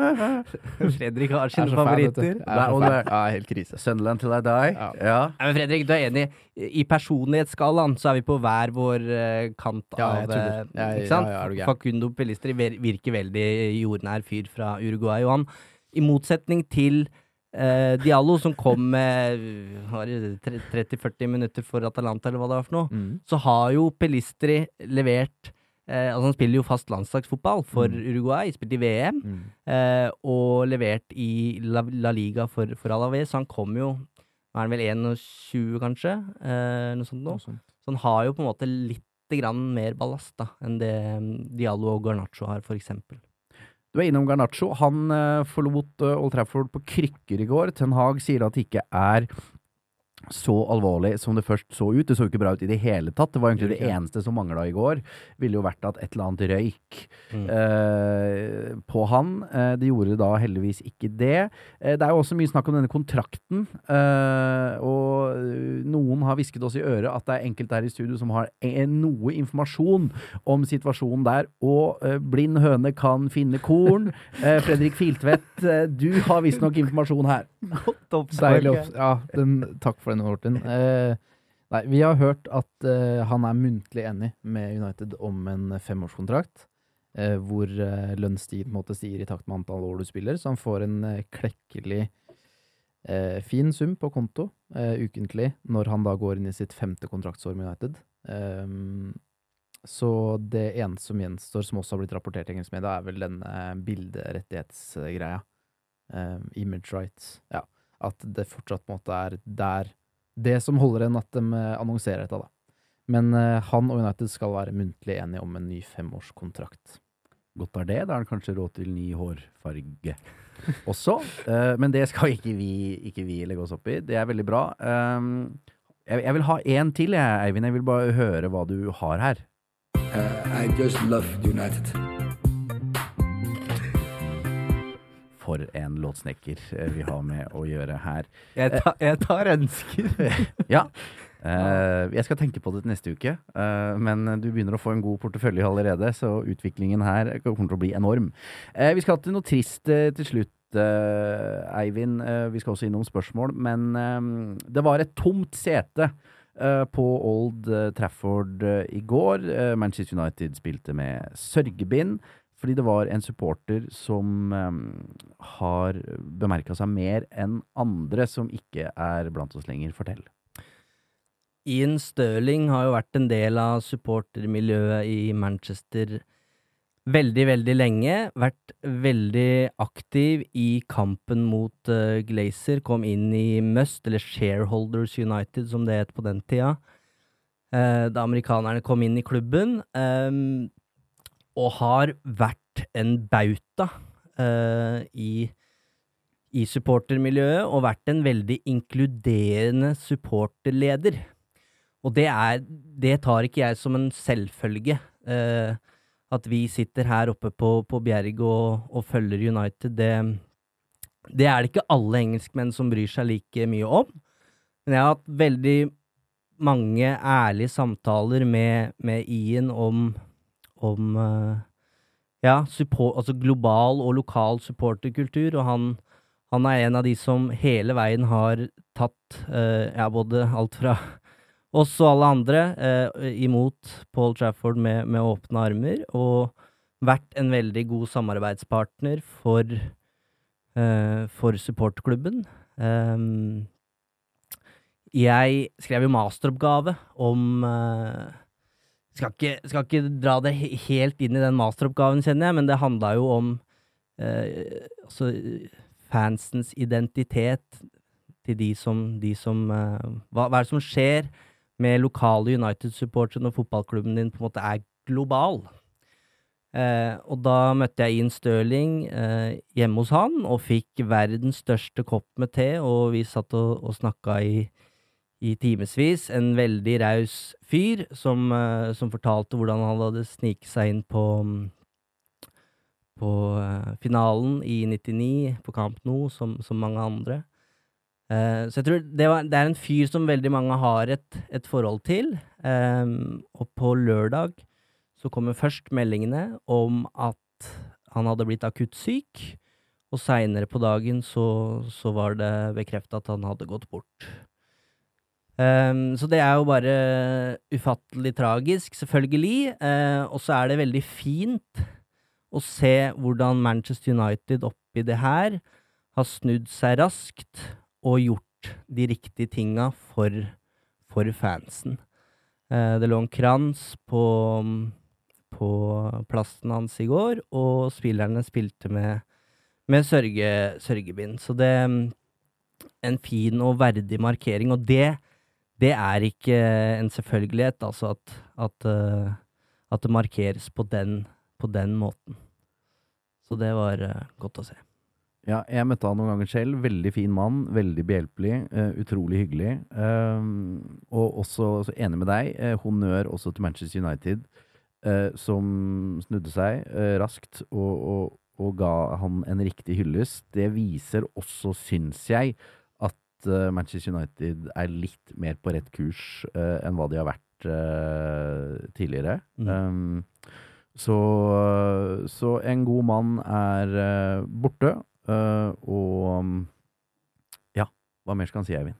<laughs> Fredrik har sine favoritter. Jeg er Ja, helt krise. Sunderland til I die. Ja. Ja. Men Fredrik, du er enig. I personlighetsskalaen så er vi på hver vår eh, kant Ja, av ja, eh, Jeg- Ikke sant? ja, ja. Facundo Pelistri virker veldig jordnær fyr fra Uruguay. Og han, i motsetning til eh, Diallo, som kom med var det tre- 30-40 minutter for Atalanta, eller hva det var for noe, Mm. så har jo Pelistri levert eh, Altså Han spiller jo fast landslagsfotball for Mm. Uruguay, spilte i VM, Mm. eh, og levert i La, La Liga for, for Alaves. Så han kom jo Nå er han vel 21, kanskje? Eh, noe sånt nå. Noe sånt. Så han har jo på en måte litt grann mer ballast da, enn det mm, Diallo og Garnaccio har, eksempel. Du er innom Garnaccio. Han eh, forlot eh, Old Trafford på krykker i går. Ten Hag sier at det ikke er så alvorlig som det først så ut. Det så jo ikke bra ut i det hele tatt. Det var egentlig det eneste som mangla i går. Ville jo vært at et eller annet røyk eh, på han. Eh, det gjorde da heldigvis ikke det. Eh, det er jo også mye snakk om denne kontrakten. Eh, og eh, noen har hvisket oss i øret at det er enkelte her i studio som har e noe informasjon om situasjonen der. Og eh, blind høne kan finne korn. <laughs> Eh, Fredrik Filtvedt, eh, du har visstnok informasjon her. Deilig. Ja, den, takk for den, Hortin. Eh, nei, vi har hørt at eh, han er muntlig enig med United om en femårskontrakt. Eh, hvor eh, lønnstid stiger i takt med antall år du spiller, så han får en eh, klekkelig eh, fin sum på konto eh, ukentlig når han da går inn i sitt femte kontraktsår med United. Så det eneste som gjenstår, som også har blitt rapportert i engelsk media, er vel den eh, bilderettighetsgreia. Image rights. Ja. At det fortsatt på en måte er der Det som holder enn at de eh, annonserer dette, da. Men eh, han og United skal være muntlig enige om en ny femårskontrakt. Godt er det. Da er det kanskje råd til ny hårfarge <laughs> også. Eh, men det skal ikke vi, ikke vi legge oss opp i. Det er veldig bra. Jeg, jeg vil ha én til, jeg, Eivind. Jeg vil bare høre hva du har her. Uh, I just love United. For en låtsnekker eh, vi har med å gjøre her. Jeg, ta, jeg tar ønsker. <laughs> Ja. Eh, jeg skal tenke på det til neste uke, eh, men du begynner å få en god portefølje allerede, så utviklingen her kommer til å bli enorm. Vi skal til noe trist til slutt, Eivind. Vi skal også innom spørsmål, men det var et tomt sete. På Old Trafford i går. Manchester United spilte med sørgebind. Fordi det var en supporter som um, har bemerka seg mer enn andre som ikke er blant oss lenger. Fortell. Ian Stirling har jo vært en del av supportermiljøet i Manchester veldig, veldig lenge. Vært veldig aktiv i kampen mot uh, Glazer. Kom inn i Must, eller Shareholders United som det het på den tida. Uh, da amerikanerne kom inn i klubben. ehm, og har vært en bauta uh, i i supportermiljøet og vært en veldig inkluderende supporterleder. Og det er Det tar ikke jeg som en selvfølge. Uh, at vi sitter her oppe på, på Bjerg og, og følger United, det, det er det ikke alle engelskmenn som bryr seg like mye om. Men jeg har hatt veldig mange ærlige samtaler med, med Ian om, om eh, ja, support, altså global og lokal supporterkultur, og han, han er en av de som hele veien har tatt eh, ja, både alt fra oss og alle andre eh, imot Paul Trafford med, med åpne armer, og vært en veldig god samarbeidspartner for, eh, for supporterklubben. Ehm, jeg skrev jo masteroppgave om eh, skal ikke, skal ikke dra det helt inn i den masteroppgaven, kjenner jeg, men det handla jo om eh, altså fansens identitet til de som, de som eh, hva, hva er det som skjer med lokale United-supportere når fotballklubben din på en måte er global? Eh, og da møtte jeg Ian Stirling eh, hjemme hos han, og fikk verdens største kopp med te, og vi satt og, og snakka i, i timevis. En veldig raus fyr som, eh, som fortalte hvordan han hadde sniket seg inn på på eh, finalen i 99 på Camp Nou, som, som mange andre. Uh, så jeg tror det, var, det er en fyr som veldig mange har et, et forhold til. Um, og på lørdag så kommer først meldingene om at han hadde blitt akutt syk, og seinere på dagen så, så var det bekrefta at han hadde gått bort. Ehm, så det er jo bare ufattelig tragisk, selvfølgelig. Uh, og så er det veldig fint å se hvordan Manchester United oppi det her har snudd seg raskt og gjort de riktige tinga for, for fansen. Uh, det lå en krans på, på plassen hans i går, og spillerne spilte med, med sørge, sørgebind. Så det En fin og verdig markering, og det, det er ikke en selvfølgelighet, altså at, at, eh, at det markeres på den, på den måten. Så det var eh, godt å se. Ja, jeg møtte han noen ganger selv. Veldig fin mann, veldig behjelpelig, eh, utrolig hyggelig. Og også så enig med deg, honnør også til Manchester United, som snudde seg raskt og, og, og ga han en riktig hyllest. Det viser også, syns jeg, at eh, Manchester United er litt mer på rett kurs eh, enn hva de har vært eh, tidligere. Mm. Um, så, så en god mann er borte. og ja, hva mer skal han si, Eivind?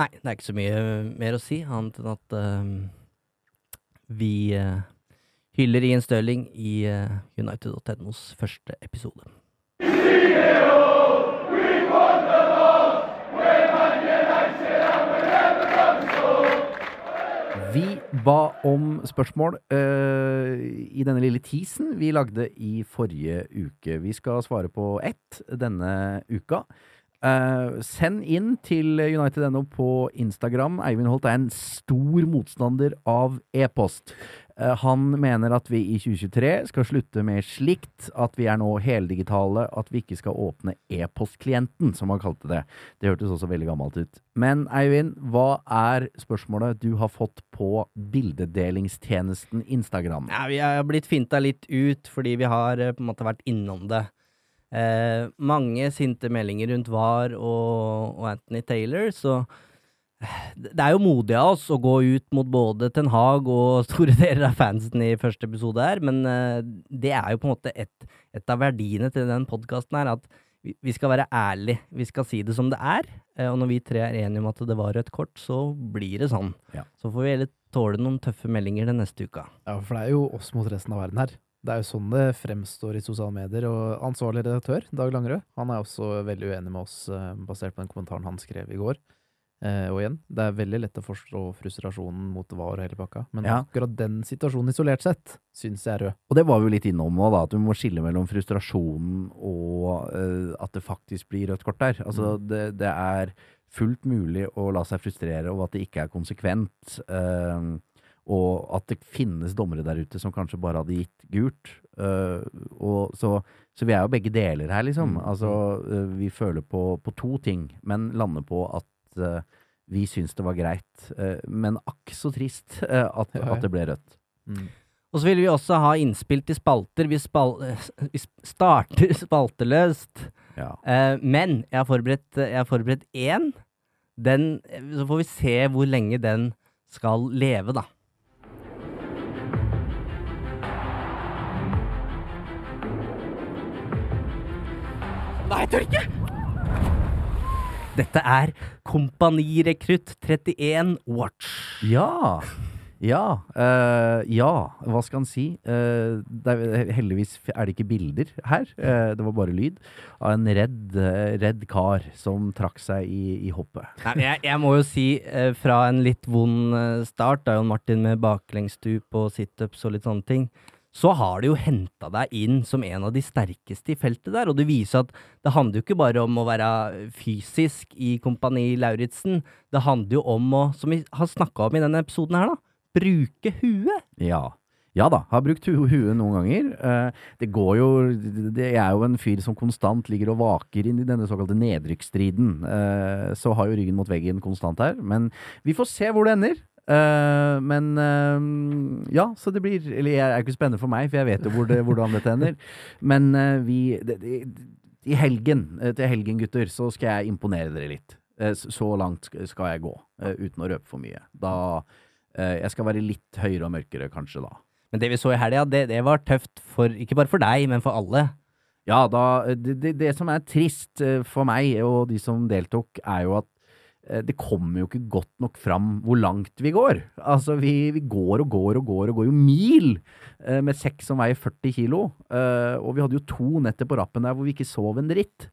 Nei, det er ikke så mye mer å si, annet enn at uh, vi uh, hyller Ian Stirling i uh, United.nos første episode. Vi ba om spørsmål uh, i denne lille teasen vi lagde i forrige uke. Vi skal svare på ett denne uka. Uh, send inn til United.no på Instagram. Eivind Holt er en stor motstander av e-post. Eh, han mener at vi i 2023 skal slutte med slikt, at vi er nå heldigitale, at vi ikke skal åpne e-postklienten, som han kalte det. Det hørtes også veldig gammelt ut. Men Eivind, hva er spørsmålet du har fått på bildedelingstjenesten Instagram? Ja, vi er blitt finta litt ut fordi vi har eh, på en måte vært innom det. Eh, mange sinte meldinger rundt VAR og, og Anthony Taylor, så det er jo modig av oss å gå ut mot både Ten Hag og <laughs> store deler av fansen i første episode her, men eh, det er jo på en måte et, et av verdiene til den podkasten her, at vi, skal være ærlige. Vi skal si det som det er. Eh, og når vi tre er enige om at det var rødt kort, så blir det sånn. Ja. Så får vi heller tåle noen tøffe meldinger den neste uka. Ja, for det er jo oss mot resten av verden her. Det er jo sånn det fremstår i sosiale medier. Og ansvarlig redaktør, Dag Langerød, han er også veldig uenig med oss, eh, basert på den kommentaren han skrev i går. Eh, og igjen, det er veldig lett å forstå frustrasjonen mot VAR og hele pakka, men Ja. akkurat den situasjonen isolert sett syns jeg er rød. Og det var vi jo litt innom nå, da, at vi må skille mellom frustrasjonen og eh, at det faktisk blir rødt kort der. Altså, det, det er fullt mulig å la seg frustrere over at det ikke er konsekvent. eh, og at det finnes dommere der ute som kanskje bare hadde gitt gult. eh, og så, så vi er jo begge deler her, liksom. Mm. Altså, eh, vi føler på, på to ting, men lander på at eh, vi syns det var greit. eh, men akk så trist eh, at, at det ble rødt. Mm. Og så vil vi også ha innspill til spalter. Vi, spal vi starter <laughs> spalteløst. Ja. Eh, men jeg har forberedt jeg har forberedt én. Den, så får vi se hvor lenge den skal leve, da. Nei, jeg tør ikke! Dette er Kompanirekrutt 31 Watch. Ja. Ja. eh, ja, hva skal han si? Uh, er, heldigvis er det ikke bilder her. Uh, det var bare lyd av en redd, uh, redd kar som trakk seg i, i hoppet. Nei, jeg, jeg må jo si, fra en litt vond start, da Jon Martin med baklengsstup og situps og litt sånne ting, så har det jo henta deg inn som en av de sterkeste i feltet der. Og det viser at det handler jo ikke bare om å være fysisk i Kompani Lauritzen. Det handler jo om å, som vi har snakka om i denne episoden her, da, bruke huet. Ja. Ja da, har brukt hu huet noen ganger. Eh, det går jo det, er jo en fyr som konstant ligger og vaker inn i denne såkalte nedrykksstriden. Eh, så har jo ryggen mot veggen konstant her. Men vi får se hvor det ender. Eh, men uh, ja, så det blir Eller det er ikke spennende for meg, for jeg vet jo hvor det, hvordan dette ender. <laughs> Men uh, vi det, det, I helgen, til helgen, gutter, så skal jeg imponere dere litt. Så langt skal jeg gå, uten å røpe for mye. Da Jeg skal være litt høyere og mørkere, kanskje, da. Men det vi så i helga, det, det var tøft for, ikke bare for deg, men for alle. Ja, da det, det, det som er trist for meg og de som deltok, er jo at det kommer jo ikke godt nok fram hvor langt vi går. Altså, vi, vi går og går og går og går jo mil eh, med sekk som veier 40 kilo. Eh, og vi hadde jo to netter på rappen der hvor vi ikke sov en dritt.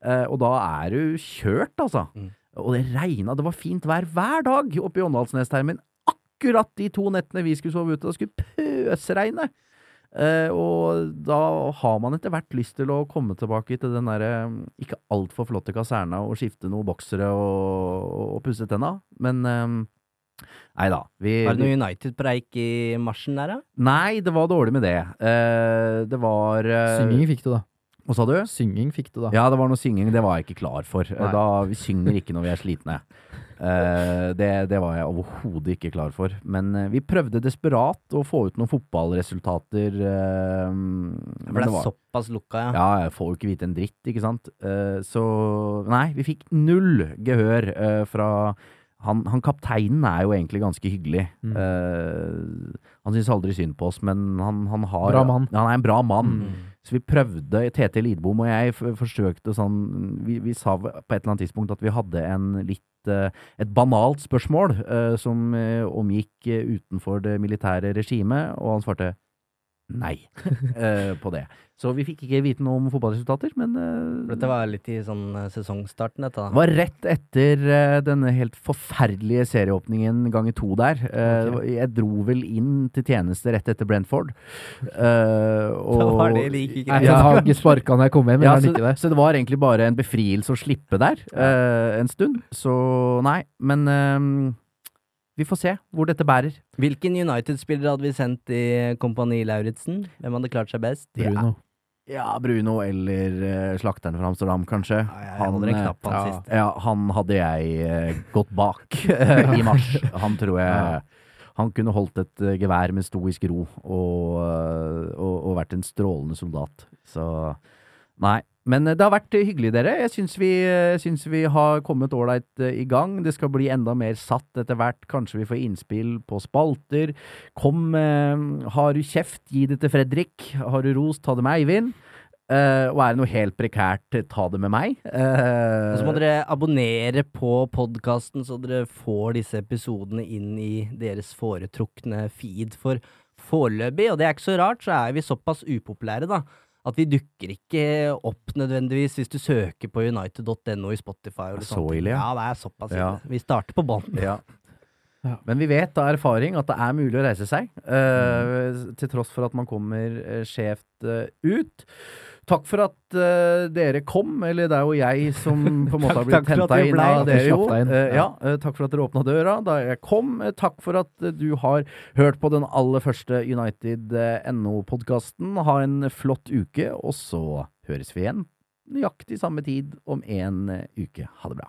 Eh, og da er du kjørt, altså. Mm. Og det regna, det var fint vær hver dag oppe i Åndalsnestermen. Akkurat de to nettene vi skulle sove ute, da skulle pøsregne. Eh, og da har man etter hvert lyst til å komme tilbake til den derre ikke altfor flotte kaserna og skifte noen boksere og, og pusse tenna, men eh, Nei da. Vi, Var det noe United-preik i marsjen der, da? Nei, det var dårlig med det. Eh, det var eh, Synging fikk du, da. Hva sa du? Synging fikk du, da. Ja, det var noe synging. Det var jeg ikke klar for. Nei. Da, vi synger ikke når vi er slitne. Uh, det, det var jeg overhodet ikke klar for. Men uh, vi prøvde desperat å få ut noen fotballresultater. Uh, For det er var- såpass lukka, ja. Ja, jeg får jo ikke vite en dritt, ikke sant. Så nei, vi fikk null gehør eh, fra han, han kapteinen er jo egentlig ganske hyggelig. Mm. Han syns aldri synd på oss, men han, han har Bra mann. Ja, han er en bra mann. Mm. Så vi prøvde, Tete Lidbom og jeg forsøkte sånn vi, vi sa på et eller annet tidspunkt at vi hadde en litt eh, et banalt spørsmål eh, som eh, omgikk utenfor det militære regimet, og han svarte nei uh, på det. Så vi fikk ikke vite noe om fotballresultater, men uh, Dette var litt i sånn eh, sesongstarten, dette. det da. var rett etter uh, denne helt forferdelige serieåpningen ganger to der. Eh, det Jeg dro vel inn til tjeneste rett etter Brentford. Uh, <laughs> Da var det like greit. Jeg har ikke sparka når jeg kom hjem, ja, så, det? så det var egentlig bare en befrielse å slippe der eh, en stund. Så nei, men eh, vi får se hvor dette bærer. Hvilken United-spiller hadde vi sendt i Kompani Lauritzen? Hvem hadde klart seg best? Bruno. Ja, Bruno eller uh, slakteren fra Amsterdam, kanskje. Ja, jeg en eh, knapp han ja, siste. Ja, han hadde jeg uh, gått bak <laughs> eh, i mars. Han tror jeg Han kunne holdt et uh, gevær med stoisk ro og, eh, og, og vært en strålende soldat. Så Nei. Men eh, det har vært eh, hyggelig, dere. Jeg syns vi, eh, syns vi har kommet ålreit i gang. Det skal bli enda mer satt etter hvert. Kanskje vi får innspill på spalter. Kom, har du kjeft, gi det til Fredrik. Har du ros, ta det med Eivind. Uh, og er det noe helt prekært, ta det med meg. Uh, Og så må dere abonnere på podkasten, så dere får disse episodene inn i deres foretrukne feed. For foreløpig, og det er ikke så rart, så er vi såpass upopulære, da. At vi dukker ikke opp nødvendigvis hvis du søker på united.no i Spotify. Er sånne så ille, ja. Ja, det er såpass Ja. Vi starter på bånn. Ja. <laughs> Ja. Men vi vet av erfaring at det er mulig å reise seg, eh, til tross for at man kommer uh, skjevt uh, ut. Takk for at uh, dere kom, eller det er jo jeg som på en måte <laughs> har blitt henta inn av dere, jo. Eh, ja, uh, takk for at dere åpna døra da jeg kom. Takk for at du har hørt på den aller første United.no-podkasten. Ha en flott uke, og så høres vi igjen nøyaktig samme tid om en uke. Ha det bra.